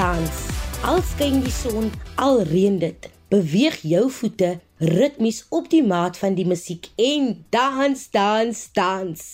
dans. Al skyn die son, al reën dit. Beweeg jou voete ritmies op die maat van die musiek en dans, dans, dans.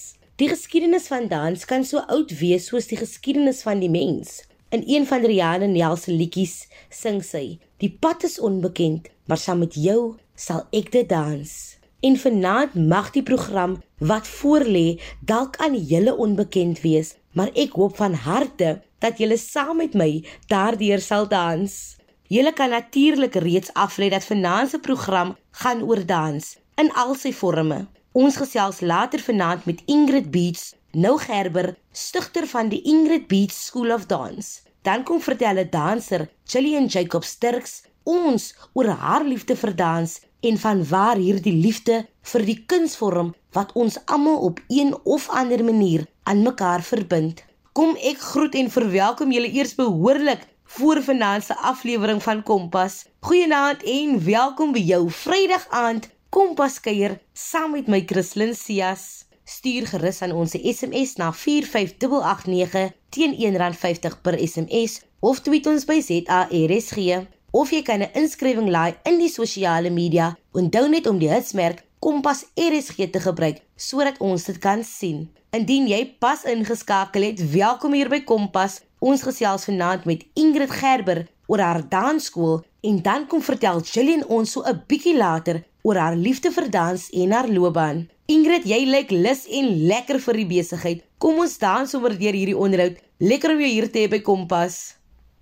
Die geskiedenis van dans kan so oud wees soos die geskiedenis van die mens. In een van Rihanna Nel se liedjies sing sy: "Die pad is onbekend, maar saam met jou sal ek dit dans." En vanaand mag die program wat voorlê dalk aan julle onbekend wees, maar ek hoop van harte dat julle saam met my daardeur sal dans. Julle kan natuurlik reeds aflei dat vanaand se program gaan oor dans in al sy forme. Ons gesels later vanaand met Ingrid Beats, nou Gerber, stigter van die Ingrid Beats School of Dance. Dan kom vertel 'n danser, Gillian Jacob Sturks, ons oor haar liefde vir dans en van waar hierdie liefde vir die kunsvorm wat ons almal op een of ander manier aan mekaar verbind. Kom ek groet en verwelkom julle eers behoorlik voor vanaand se aflewering van Kompas. Goeienaand en welkom by jou Vrydag aand Kompas kuier saam met my Christlyn Cias. Stuur gerus aan ons SMS na 45889 teen R1.50 per SMS of tweet ons by ZARSG of jy kan 'n inskrywing laai in die sosiale media. Onthou net om die hitsmerk Kompas RSG te gebruik sodat ons dit kan sien. Indien jy pas ingeskakel het, welkom hier by Kompas. Ons gesels vanaand met Ingrid Gerber oor haar dansskool en dan kom vertel Gillian ons so 'n bietjie later oor haar liefde vir dans en haar loopbaan. Ingrid, jy lyk lus en lekker vir die besigheid. Kom ons dans sommer deur hierdie onderhoud. Lekker om jou hier te hê by Kompas.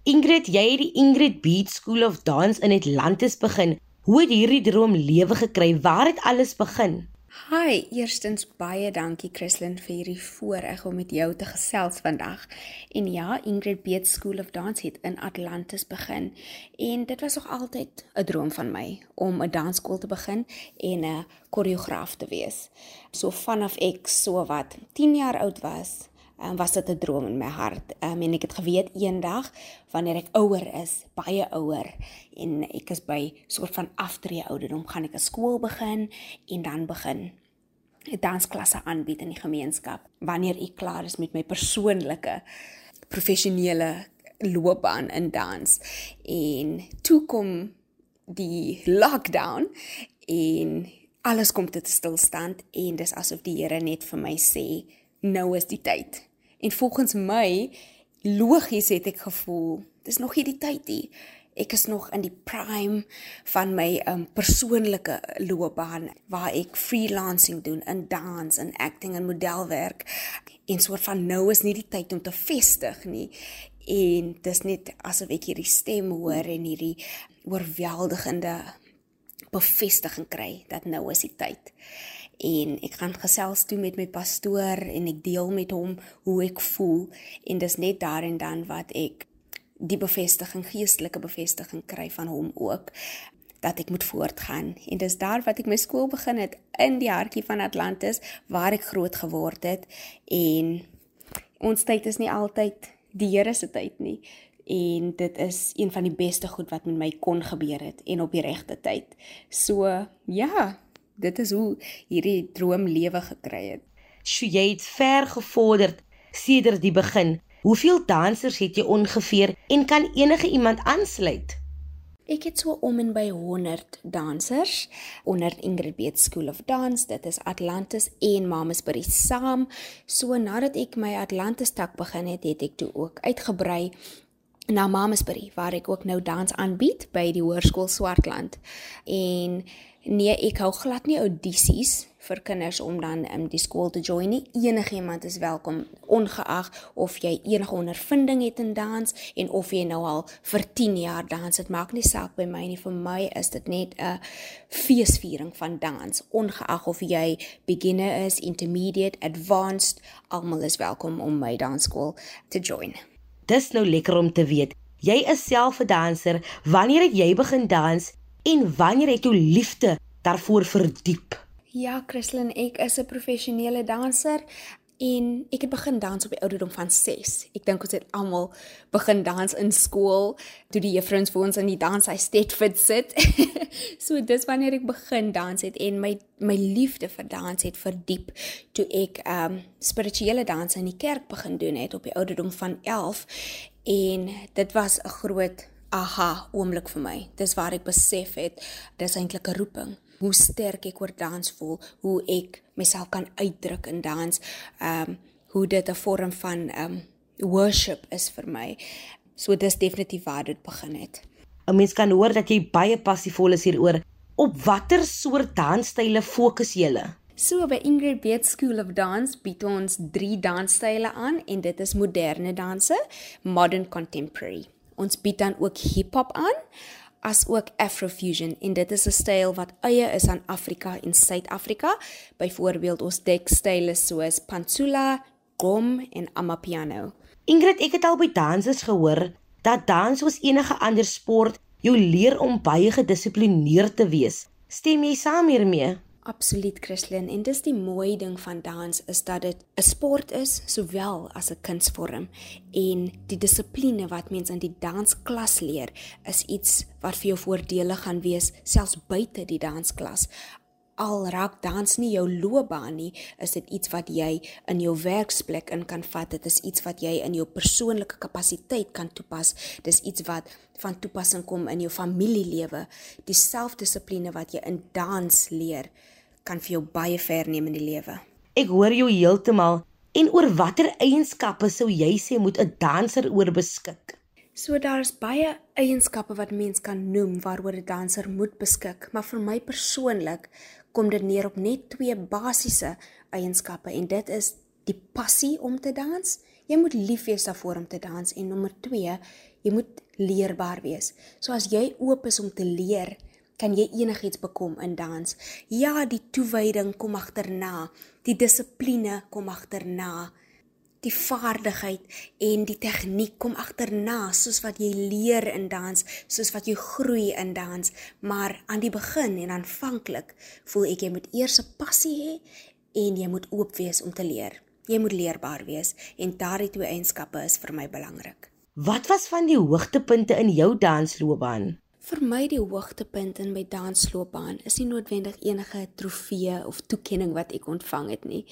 Ingrid, jy het die Ingrid Beat School of Dance in Atlantis begin. Hoe het hierdie droom lewe gekry? Waar het alles begin? Hi, eerstens baie dankie Christlyn vir hierdie voorreg om met jou te gesels vandag. En ja, Ingrid Beat School of Dance het in Atlantis begin en dit was nog altyd 'n droom van my om 'n dansskool te begin en 'n koreograaf te wees. So vanaf ek so wat 10 jaar oud was, um, was dit 'n droom in my hart. Um, en ek het geweet eendag wanneer ek ouer is, baie ouer en ek is by soort van aftree ouderdom, gaan ek 'n skool begin en dan begin dansklasse aanbied in die gemeenskap. Wanneer ek klaar is met my persoonlike professionele loopbaan in dans en toe kom die lockdown en alles kom tot stilstand en dis asof die Here net vir my sê nou is die tyd. En volgens my logies het ek gevoel, dis nog nie die tyd nie. Ek is nog in die prime van my um, persoonlike loopbaan waar ek freelancing doen in dans en acting en modelwerk. En soort van nou is nie die tyd om te vestig nie. En dis net asof ek hierdie stem hoor en hierdie oorweldigende bevestiging kry dat nou is die tyd en ek gaan gesels toe met my pastoor en ek deel met hom hoe ek voel. En dis net daar en dan wat ek die bevestiging geestelike bevestiging kry van hom ook dat ek moet voortgaan. En dis daar wat ek my skool begin het in die hartjie van Atlantis waar ek groot geword het. En ons tyd is nie altyd die Here se tyd nie. En dit is een van die beste goed wat met my kon gebeur het en op die regte tyd. So ja, dit is hoe hierdie droom lewe gekry het. Sjoe, jy het ver gevorderd sedert die begin. Hoeveel dansers het jy ongeveer en kan enige iemand aansluit? Ek het so om en by 100 dansers onder Ingrid Beat School of Dance. Dit is Atlantis en Mamasbury saam. So nadat ek my Atlantis tak begin het, het ek toe ook uitgebrei na Mamasbury waar ek ook nou dans aanbied by die Hoërskool Swartland. En Nee, ek hou glad nie audisies vir kinders om dan in um, die skool te join nie. Enigiemand is welkom, ongeag of jy enige ondervinding het in dans en of jy nou al vir 10 jaar dans. Dit maak nie saak by my nie. Vir my is dit net 'n feesviering van dans, ongeag of jy beginner is, intermediate, advanced, almal is welkom om my dansskool te join. Dis nou lekker om te weet. Jy is self 'n danser. Wanneer het jy begin dans? en wanneer het jou liefde daarvoor verdiep? Ja, Christlyn, ek is 'n professionele danser en ek het begin dans op die ouderdom van 6. Ek dink ons het almal begin dans in skool toe die juffrouens vir ons in die dans hy steadfit sit. so dis wanneer ek begin dans het en my my liefde vir dans het verdiep toe ek um spirituele dans in die kerk begin doen het op die ouderdom van 11 En dit was 'n groot aha oomblik vir my. Dis waar ek besef het dis eintlik 'n roeping. Hoe sterk ek oor dans voel, hoe ek myself kan uitdruk in dans. Ehm um, hoe dit 'n vorm van ehm um, worship is vir my. So dis definitief waar dit begin het. 'n Mens kan hoor dat jy baie passievol is hieroor. Op watter soort dansstyle fokus jy? So by Ingrid Beat School of Dance bied ons 3 dansstyle aan en dit is moderne danse, modern contemporary. Ons bied dan ook hip-hop aan as ook Afrofusion en dit is 'n styl wat eie is aan Afrika en Suid-Afrika. Byvoorbeeld ons dek style soos Pantsula, Gom en Amapiano. Ingrid, ek het al by dansers gehoor dat dans soos enige ander sport jou leer om baie gedissiplineerd te wees. Stem jy saam hiermee? Absoluut Christlyn en dis die mooi ding van dans is dat dit 'n sport is sowel as 'n kunsvorm en die dissipline wat mens in die dansklas leer is iets wat vir jou voordelig gaan wees selfs buite die dansklas al raak dans nie jou loopbaan nie, is dit iets wat jy in jou werksplek in kan vat. Dit is iets wat jy in jou persoonlike kapasiteit kan toepas. Dis iets wat van toepassing kom in jou familielewe. Die selfdissipline wat jy in dans leer, kan vir jou baie ver neem in die lewe. Ek hoor jou heeltemal. En oor watter eienskappe sou jy sê moet 'n danser oor beskik? So daar's baie eienskappe wat mens kan noem waaroor 'n danser moet beskik, maar vir my persoonlik kom dit neer op net twee basiese eienskappe en dit is die passie om te dans. Jy moet lief wees daarvoor om te dans en nommer 2, jy moet leerbaar wees. So as jy oop is om te leer, kan jy enigiets bekom in dans. Ja, die toewyding kom agterna, die dissipline kom agterna die vaardigheid en die tegniek kom agterna soos wat jy leer in dans, soos wat jy groei in dans, maar aan die begin en aanvanklik voel ek jy moet eers 'n passie hê en jy moet oop wees om te leer. Jy moet leerbaar wees en daardie twee eienskappe is vir my belangrik. Wat was van die hoogtepunte in jou dansloopbaan? Vir my die hoogtepunt in my dansloopbaan is nie noodwendig enige trofee of toekenning wat ek ontvang het nie.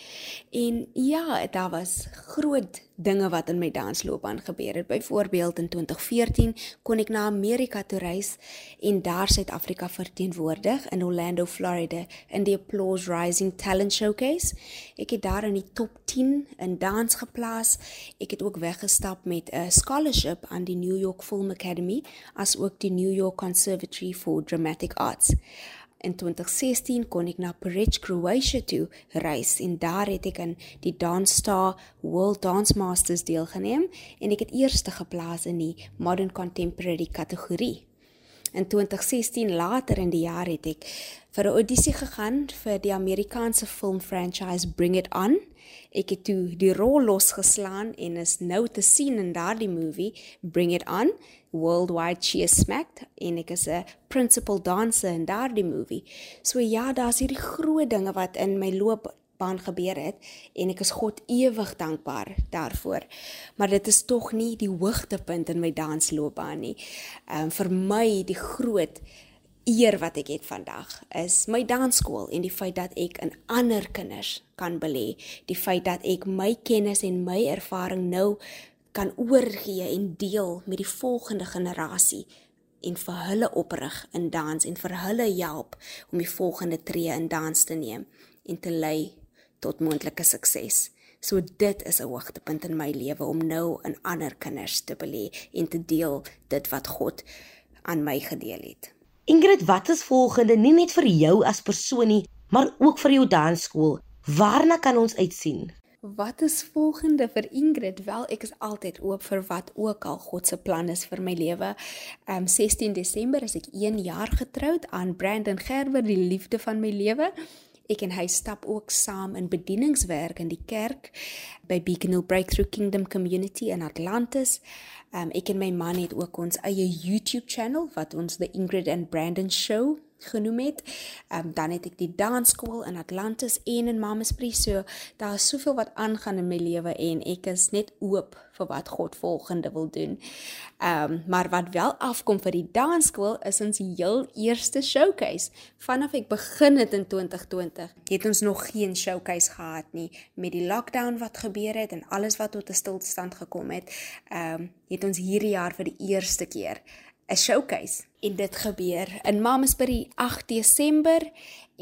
En ja, daar was groot dinge wat in my dansloopbaan gebeur het. Byvoorbeeld in 2014 kon ek na Amerika toe reis en daar Suid-Afrika verteenwoordig in Orlando, Florida in die Applause Rising Talent Showcase. Ek het daar in die top 10 in dans geplaas. Ek het ook weggestap met 'n scholarship aan die New York Film Academy as ook die New York Conservatory for Dramatic Arts. In 2016 kon ek na Parij, Croatia toe reis en daar het ek aan die Dance Star World Dance Masters deelgeneem en ek het eerste geplaas in die Modern Contemporary kategorie. In 2016 later in die jaar het ek vir 'n audisie gegaan vir die Amerikaanse film franchise Bring It On. Ek het toe die rol losgeslaan en is nou te sien in daardie movie Bring It On worldwide cheer smacked en ek is 'n principal dancer in daardie movie. So ja, daar's hierdie groot dinge wat in my loopbaan gebeur het en ek is God ewig dankbaar daarvoor. Maar dit is tog nie die hoogtepunt in my dansloopbaan nie. Ehm um, vir my die groot eer wat ek het vandag is my dansskool en die feit dat ek in ander kinders kan belê, die feit dat ek my kennis en my ervaring nou kan oorgee en deel met die volgende generasie en vir hulle oprig in dans en vir hulle help om die volgende tree in dans te neem en te lei tot moontlike sukses. So dit is 'n hoogtepunt in my lewe om nou in ander kinders te belê en te deel dit wat God aan my gedeel het. Ingrid, wat is volgende nie net vir jou as persoon nie, maar ook vir jou dansskool? Waarna kan ons uitsien? Wat is volgende vir Ingrid? Wel, ek is altyd oop vir wat ook al God se plan is vir my lewe. Um 16 Desember is ek 1 jaar getroud aan Brandon Gerber, die liefde van my lewe. Ek en hy stap ook saam in bedieningswerk in die kerk by Beacon Hill Breakthrough Kingdom Community in Atlantis. Um ek en my man het ook ons eie YouTube channel wat ons the Ingrid and Brandon show genoem het. Ehm um, dan het ek die dansskool in Atlantis en in Mamaspree. So daar is soveel wat aangaan in my lewe en ek is net oop vir wat God volgende wil doen. Ehm um, maar wat wel afkom vir die dansskool is ons heel eerste showcase. Vanaf ek begin het in 2020, het ons nog geen showcase gehad nie met die lockdown wat gebeur het en alles wat tot 'n stilstand gekom het. Ehm um, het ons hierdie jaar vir die eerste keer 'n showcase en dit gebeur in Mamasbury 8 Desember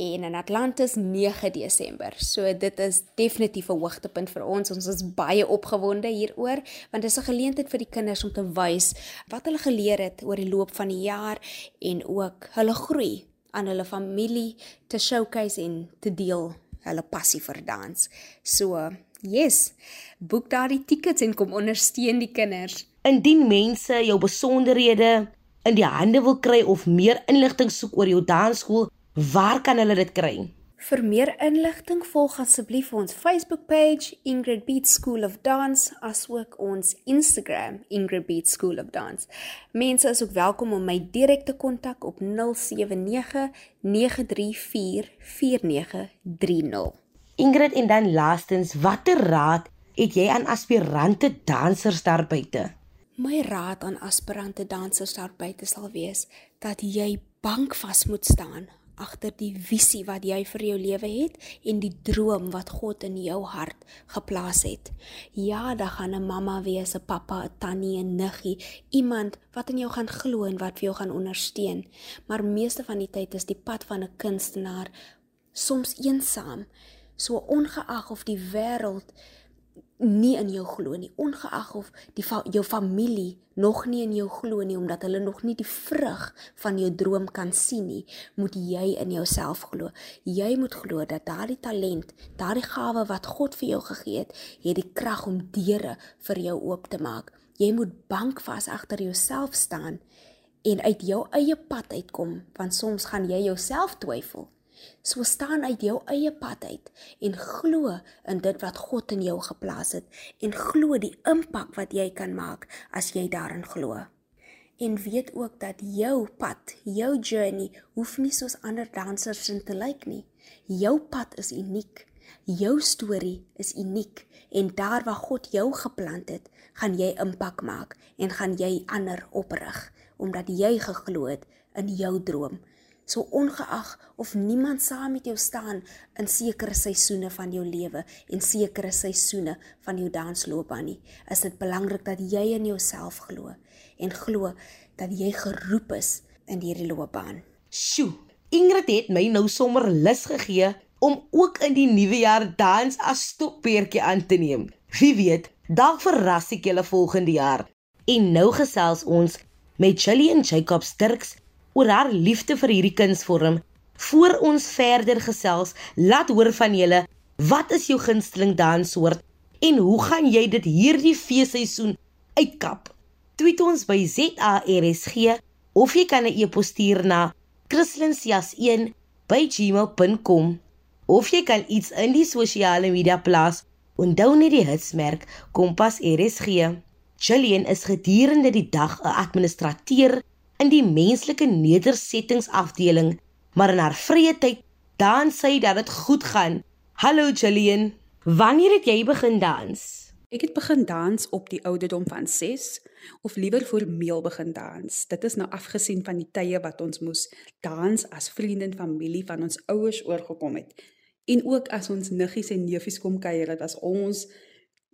en in Atlantis 9 Desember. So dit is definitief 'n hoogtepunt vir ons. Ons is baie opgewonde hieroor want dit is 'n geleentheid vir die kinders om te wys wat hulle geleer het oor die loop van die jaar en ook hulle groei aan hulle familie te showcase en te deel hulle passie vir dans. So, yes, boek daardie tickets en kom ondersteun die kinders. Indien mense jou besonderhede in die hande wil kry of meer inligting soek oor jou dansskool, waar kan hulle dit kry? Vir meer inligting volg asseblief ons Facebook page Ingrid Beat School of Dance asook ons Instagram Ingrid Beat School of Dance. Mense is ook welkom om my direk te kontak op 079 934 4930. Ingrid en dan laastens, watter raad het jy aan aspirante dansers daar buite? My raad aan aspirante dansers daar buite sal wees dat jy bankvas moet staan agter die visie wat jy vir jou lewe het en die droom wat God in jou hart geplaas het. Ja, daar gaan 'n mamma wees, 'n pappa, 'n tannie, 'n niggie, iemand wat in jou gaan glo en wat vir jou gaan ondersteun. Maar meeste van die tyd is die pad van 'n kunstenaar soms eensaam. So ongeag of die wêreld nie in jou glo nie ongeag of die fa jou familie nog nie in jou glo nie omdat hulle nog nie die vrug van jou droom kan sien nie moet jy in jouself glo. Jy moet glo dat daardie talent daardie gawe wat God vir jou gegee het het die krag om deure vir jou oop te maak. Jy moet bankvas agter jouself staan en uit jou eie pad uitkom want soms gaan jy jouself twyfel So staan uit jou eie pad uit en glo in dit wat God in jou geplaas het en glo die impak wat jy kan maak as jy daarin glo. En weet ook dat jou pad, jou journey hoef nie soos ander dansers se te lyk nie. Jou pad is uniek. Jou storie is uniek en daar waar God jou geplant het, gaan jy impak maak en gaan jy ander oprig omdat jy geglo het in jou droom So ongeag of niemand saam met jou staan in sekere seisoene van jou lewe en sekere seisoene van jou dansloopbaan nie, is dit belangrik dat jy in jouself glo en glo dat jy geroep is in hierdie loopbaan. Sjoe, Ingrid het my nou sommer lus gegee om ook in die nuwe jaar dans as stokpeertjie aan te neem. Wie weet, dalk verras ek julle volgende jaar. En nou gesels ons met Gillian Jacobs Turks oor haar liefde vir hierdie kunsvorm. Voor ons verder gesels, laat hoor van julle, wat is jou gunsteling danssoort en hoe gaan jy dit hierdie feesseisoen uitkap? Tweet ons by ZARSG of jy kan 'n e-pos stuur na kristlyn.sias1@gmail.com of jy kan iets in die sosiale media plaas. Onthou net die hitsmerk Kompas RSG. Julian is gedurende die dag 'n administrateur in die menslike nedersettingsafdeling, maar in haar vrye tyd dans sy dat dit goed gaan. Hallo Jillian, wanneer het jy begin dans? Ek het begin dans op die ouderdom van 6 of liewer formeel begin dans. Dit is nou afgesien van die tye wat ons moes dans as vriende en familie van ons ouers oorgekom het. En ook as ons niggies en neefies kom kuier, dit was ons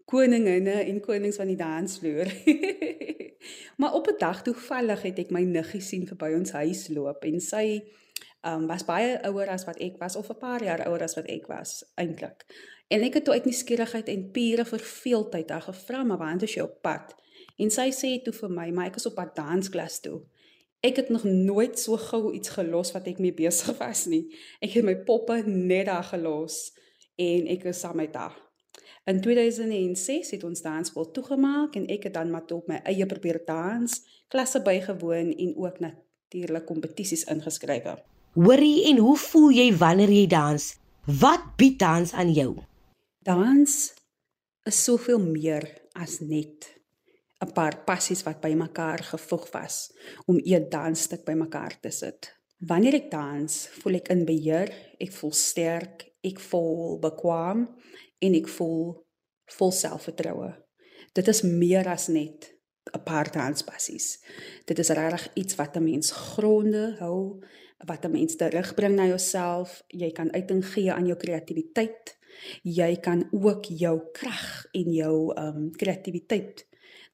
koninginne en konings van die dansvloer. maar op 'n dag toevallig het ek my niggie sien verby ons huis loop en sy um, was baie ouer as wat ek was of 'n paar jaar ouer as wat ek was eintlik. En ek het toe uit nuuskierigheid en pure verveeldheid haar gevra, "Maar waar is jou pad?" En sy sê toe vir my, "Maar ek is op pad dansklas toe." Ek het nog nooit so gou iets gelos wat ek mee besig was nie. Ek het my poppe net daar gelos en ek is saam met haar. In 2006 het ons dansskool toegemaak en ek het dan maar op my eie probeer dans, klasse bygewoon en ook natuurlik kompetisies ingeskryf. Hoorie en hoe voel jy wanneer jy dans? Wat bied dans aan jou? Dans is soveel meer as net 'n paar passies wat bymekaar gevoeg was om 'n dansstuk bymekaar te sit. Wanneer ek dans, voel ek in beheer, ek voel sterk, ek voel bekwam en ek voel vol selfvertroue. Dit is meer as net 'n paar danspassies. Dit is regtig iets wat 'n mens gronde hou, wat 'n mens terugbring na jouself. Jy kan uiting gee aan jou kreatiwiteit. Jy kan ook jou krag en jou ehm um, kreatiwiteit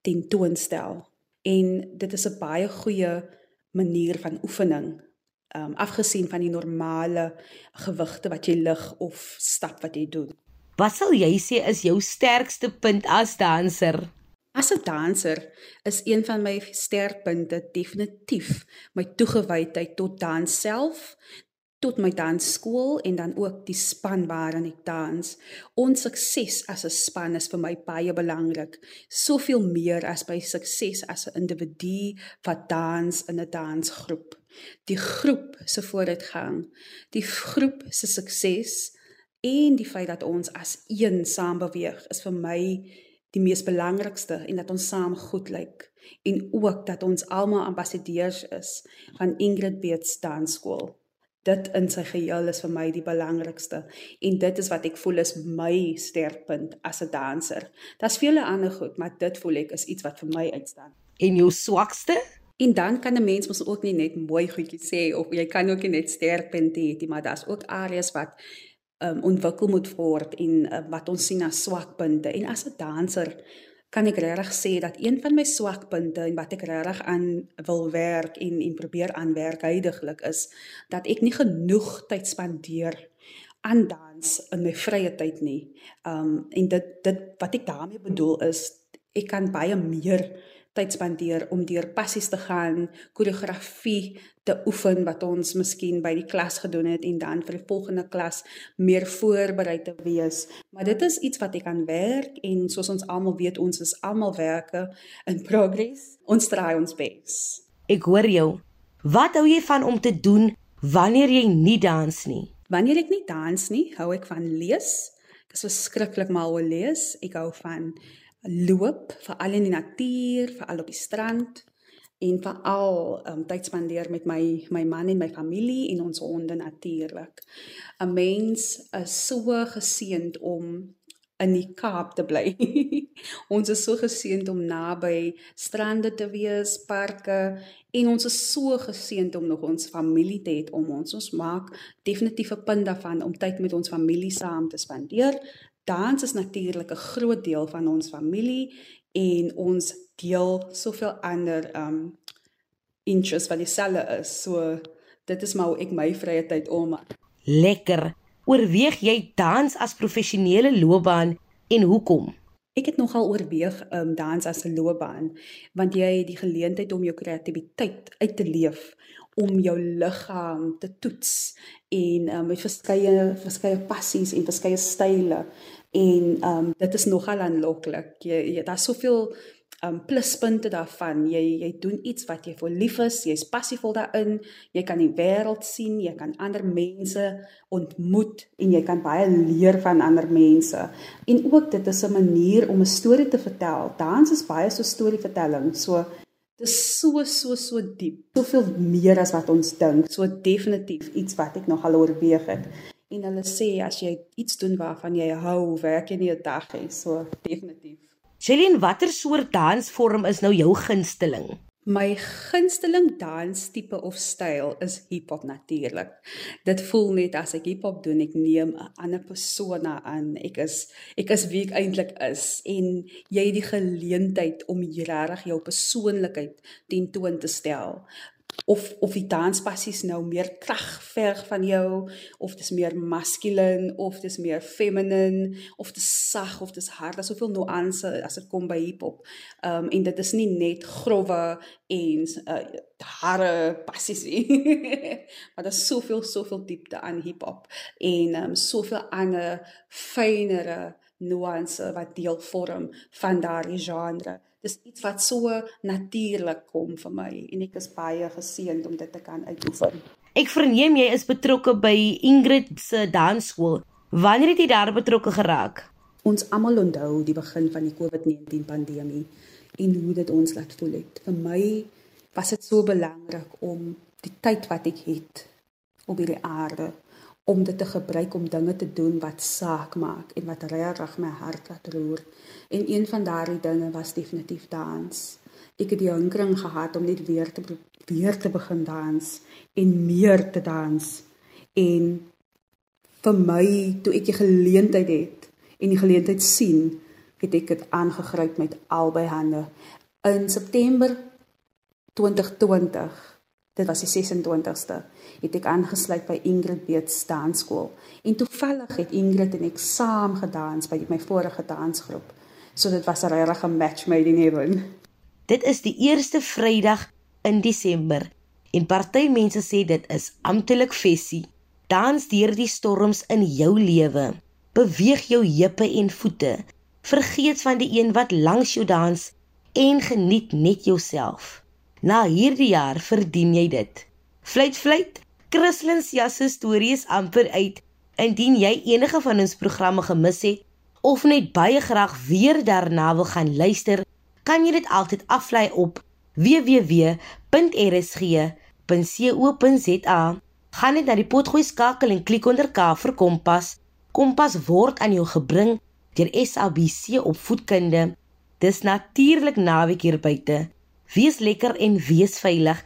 tentoonstel. En dit is 'n baie goeie manier van oefening. Um, afgesien van die normale gewigte wat jy lig of stap wat jy doen. Wat sal jy sê is jou sterkste punt as danser? As 'n danser is een van my sterkpunte definitief my toegewydheid tot dans self, tot my dansskool en dan ook die span waarin ek dans. Ons sukses as 'n span is vir my baie belangrik, soveel meer as by sukses as 'n individu wat dans in 'n dansgroep. Die groep se vooruitgang, die groep se sukses en die feit dat ons as een saam beweeg is vir my die mees belangrikste en dat ons saam goed lyk en ook dat ons almal ambassadeurs is van Ingrid Beets Dansskool. Dit in sy geheel is vir my die belangrikste en dit is wat ek voel is my sterkpunt as 'n danser. Daar's vele ander goed, maar dit voel ek is iets wat vir my uitstaan. En jou swakste? En dan kan 'n mens mos ook nie net mooi goedjies sê of jy kan ook nie net sterkpunte hê nie, maar daar's ook areas wat um, ontwikkel moet word en uh, wat ons sien as swakpunte. En as 'n danser kan ek regtig sê dat een van my swakpunte en wat ek regtig aan wil werk en en probeer aanwerk heidaglik is dat ek nie genoeg tyd spandeer aan dans in my vrye tyd nie. Um en dit dit wat ek daarmee bedoel is ek kan baie meer tyd spandeer om deur passies te gaan, koreografie te oefen wat ons miskien by die klas gedoen het en dan vir die volgende klas meer voorberei te wees. Maar dit is iets wat ek aan werk en soos ons almal weet, ons is almal werke in progress. Ons try ons bes. Ek hoor jou. Wat hou jy van om te doen wanneer jy nie dans nie? Wanneer ek nie dans nie, hou ek van lees. Ek is verskriklik mal oor lees. Ek hou van loop, veral in die natuur, veral op die strand en veral um, tyd spandeer met my my man en my familie en ons honde natuurlik. 'n Mens is so geseënd om in die Kaap te bly. ons is so geseënd om naby strande te wees, parke en ons is so geseënd om nog ons familie te hê om ons. Ons maak definitief 'n punt daarvan om tyd met ons familie saam te spandeer dans is natuurlik 'n groot deel van ons familie en ons deel soveel ander um interests wat dieselfde is. So dit is maar hoe ek my vrye tyd omaak. Lekker. Oorweeg jy dans as professionele loopbaan en hoekom? Ek het nogal oorweeg um dans as 'n loopbaan want jy het die geleentheid om jou kreatiwiteit uit te leef om jou liggaam te toets en um, met verskeie verskeie passies en verskeie style en um, dit is nogal aanloklik. Jy, jy daar's soveel um pluspunte daarvan. Jy jy doen iets wat jy vir lief is, jy's passievol daarin, jy kan die wêreld sien, jy kan ander mense ontmoet en jy kan baie leer van ander mense. En ook dit is 'n manier om 'n storie te vertel. Dans is baie so storievertelling. So Dis so so so diep. Soveel meer as wat ons dink. So definitief iets wat ek nog al oorweeg het. En hulle sê as jy iets doen waarvan jy hou, werk jy nie 'n dag hê. So definitief. Jeline, watter soort dansvorm is nou jou gunsteling? My gunsteling danstipe of styl is hiphop natuurlik. Dit voel net as ek hiphop doen, ek neem 'n ander persona aan. Ek is ek is wie ek eintlik is en jy het die geleentheid om regtig jou persoonlikheid tentoon te stel of of die danspassies nou meer krag verg van jou of dis meer maskulin of dis meer feminine of dis sag of dis hard daar's soveel nuance as dit kom by hiphop. Um en dit is nie net growwe en uh, harde passies nie. maar daar's soveel soveel diepte aan hiphop en um soveel ander fynere nuance wat deel vorm van daardie genre dis iets wat so natuurlik kom vir my en ek is baie geseënd om dit te kan uitoefen. Ek verneem jy is betrokke by Ingrid se dansskool. Wanneer het jy daar betrokke geraak? Ons almal onthou die begin van die COVID-19 pandemie en hoe dit ons laat voel het. Vir my was dit so belangrik om die tyd wat ek het op hierdie aarde om dit te gebruik om dinge te doen wat saak maak en wat regtig my hart laat roer. En een van daardie dinge was definitief dans. Ek het die hinkering gehad om net weer te weer te begin dans en meer te dans. En vir my toe ek die geleentheid het en die geleentheid sien, het ek dit aangegryp met albei hande. In September 2020 Dit was die 26ste. Het ek aangesluit by Ingrid Beets dansskool en toevallig het Ingrid en ek saam gedans by my vorige dansgroep. So dit was 'n regte match made in heaven. Dit is die eerste Vrydag in Desember en party mense sê dit is amptelik fesie. Dans deur die storms in jou lewe. Beweeg jou heupe en voete. Vergeet van die een wat langs jou dans en geniet net jouself. Na hierdie jaar verdien jy dit. Fluit fluit. Christlyn se storie is amper uit. Indien jy enige van ons programme gemis het of net baie graag weer daarna wil gaan luister, kan jy dit altyd aflaai op www.rsg.co.za. Gaan net na die potgooi skakel en klik onder K vir Kompas. Kompas word aan jou gebring deur SABC opvoedkunde. Dis natuurlik naweek hier buite. Wees lekker en wees veilig.